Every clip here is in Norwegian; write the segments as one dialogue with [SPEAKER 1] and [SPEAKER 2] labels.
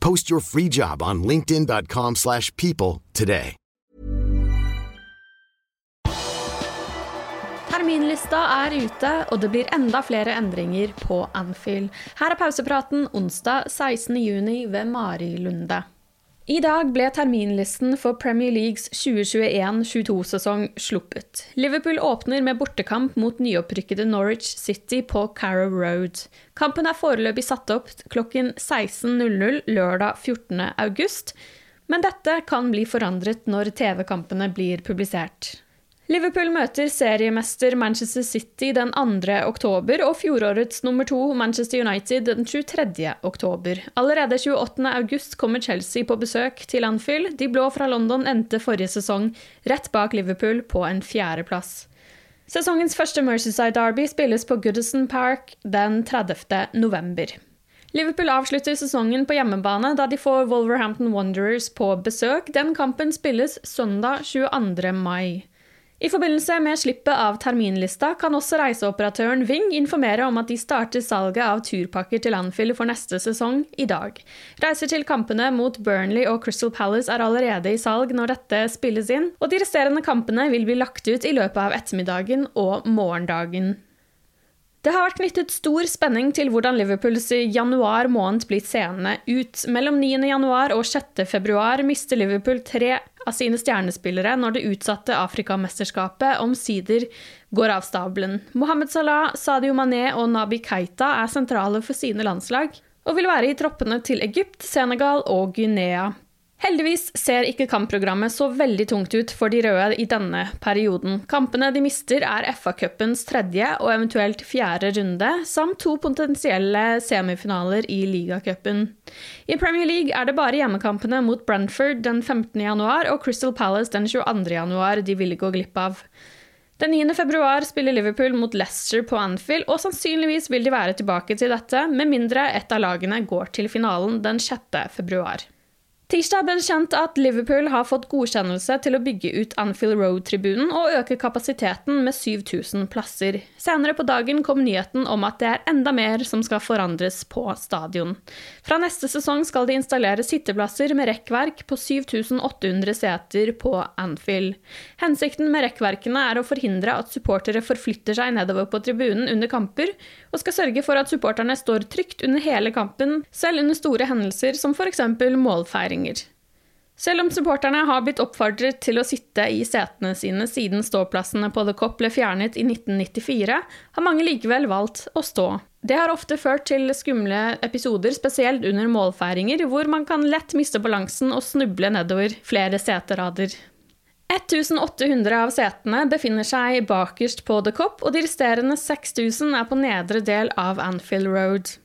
[SPEAKER 1] Post your free job on linkedin.com/people slash people today.
[SPEAKER 2] Terminlista er ute, og det blir enda flere endringer på Anfield. Her er pausepraten onsdag 16.6 ved Mari Lunde. I dag ble terminlisten for Premier Leagues 2021-22-sesong sluppet. Liverpool åpner med bortekamp mot nyopprykkede Norwich City på Carrow Road. Kampen er foreløpig satt opp klokken 16.00 lørdag 14. august, men dette kan bli forandret når TV-kampene blir publisert. Liverpool møter seriemester Manchester City den 2. oktober og fjorårets nummer to Manchester United den 23. oktober. Allerede 28. august kommer Chelsea på besøk til Anfield. De blå fra London endte forrige sesong rett bak Liverpool på en fjerdeplass. Sesongens første Mercyside Derby spilles på Goodison Park den 30. november. Liverpool avslutter sesongen på hjemmebane da de får Wolverhampton Wanderers på besøk. Den kampen spilles søndag 22. mai. I forbindelse med slippet av terminlista kan også reiseoperatøren Ving informere om at de starter salget av turpakker til Anfield for neste sesong i dag. Reiser til kampene mot Burnley og Crystal Palace er allerede i salg når dette spilles inn, og de resterende kampene vil bli lagt ut i løpet av ettermiddagen og morgendagen. Det har vært knyttet stor spenning til hvordan Liverpools januar måned blir seende ut. Mellom 9. januar og 6. februar mister Liverpool tre av sine stjernespillere når det utsatte Afrikamesterskapet omsider går av stabelen. Mohammed Salah, Sadio Mané og Nabi Keita er sentrale for sine landslag, og vil være i troppene til Egypt, Senegal og Guinea. Heldigvis ser ikke kampprogrammet så veldig tungt ut for de røde i denne perioden. Kampene de mister er FA-cupens tredje og eventuelt fjerde runde, samt to potensielle semifinaler i ligacupen. I Premier League er det bare hjemmekampene mot Brentford den 15. januar og Crystal Palace den 22. januar de ville gå glipp av. Den 9. februar spiller Liverpool mot Leicester på Anfield, og sannsynligvis vil de være tilbake til dette, med mindre et av lagene går til finalen den 6. Tirsdag ble det kjent at Liverpool har fått godkjennelse til å bygge ut Anfield Road-tribunen og øke kapasiteten med 7000 plasser. Senere på dagen kom nyheten om at det er enda mer som skal forandres på stadion. Fra neste sesong skal de installere sitteplasser med rekkverk på 7800 seter på Anfield. Hensikten med rekkverkene er å forhindre at supportere forflytter seg nedover på tribunen under kamper, og skal sørge for at supporterne står trygt under hele kampen, selv under store hendelser som f.eks. målfeiring lenger. Selv om supporterne har blitt oppfordret til å sitte i setene sine siden ståplassene på The Cop ble fjernet i 1994, har mange likevel valgt å stå. Det har ofte ført til skumle episoder, spesielt under målfeiringer, hvor man kan lett miste balansen og snuble nedover flere seterader. 1800 av setene befinner seg bakerst på The Cop, og de resterende 6000 er på nedre del av Anfield Road.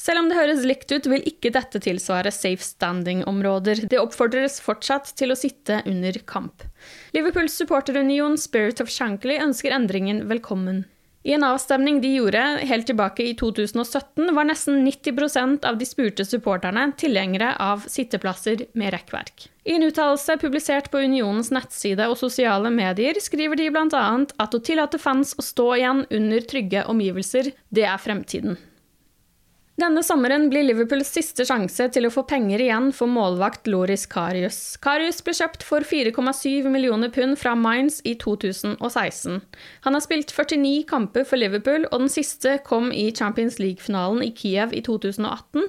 [SPEAKER 2] Selv om det høres likt ut, vil ikke dette tilsvare safe standing-områder. Det oppfordres fortsatt til å sitte under kamp. Liverpools supporterunion Spirit of Shankly ønsker endringen velkommen. I en avstemning de gjorde helt tilbake i 2017, var nesten 90% av de spurte supporterne tilhengere av sitteplasser med rekkverk. I en uttalelse publisert på Unionens nettside og sosiale medier skriver de bl.a. at å tillate fans å stå igjen under trygge omgivelser, det er fremtiden. Denne sommeren blir Liverpools siste sjanse til å få penger igjen for målvakt Loris Karius. Karius ble kjøpt for 4,7 millioner pund fra Mainz i 2016. Han har spilt 49 kamper for Liverpool, og den siste kom i Champions League-finalen i Kiev i 2018,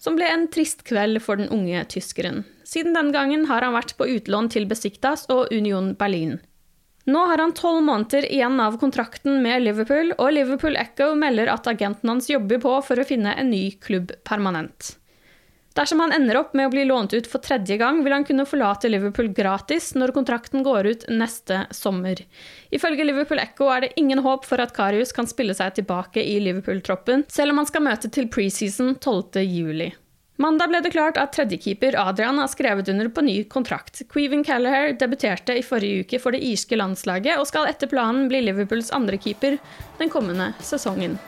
[SPEAKER 2] som ble en trist kveld for den unge tyskeren. Siden den gangen har han vært på utlån til Besiktas og Union Berlin. Nå har han tolv måneder igjen av kontrakten med Liverpool, og Liverpool Echo melder at agenten hans jobber på for å finne en ny klubb permanent. Dersom han ender opp med å bli lånt ut for tredje gang, vil han kunne forlate Liverpool gratis når kontrakten går ut neste sommer. Ifølge Liverpool Echo er det ingen håp for at Karius kan spille seg tilbake i Liverpool-troppen, selv om han skal møte til preseason 12. Mandag ble det klart at tredjekeeper Adrian har skrevet under på ny kontrakt. Queven Callagher debuterte i forrige uke for det irske landslaget og skal etter planen bli Liverpools andrekeeper den kommende sesongen.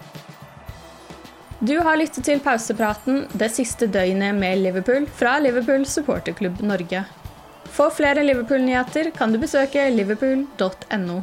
[SPEAKER 2] Du har lyttet til pausepraten det siste døgnet med Liverpool fra Liverpool supporterklubb Norge. For flere Liverpool-nyheter kan du besøke liverpool.no.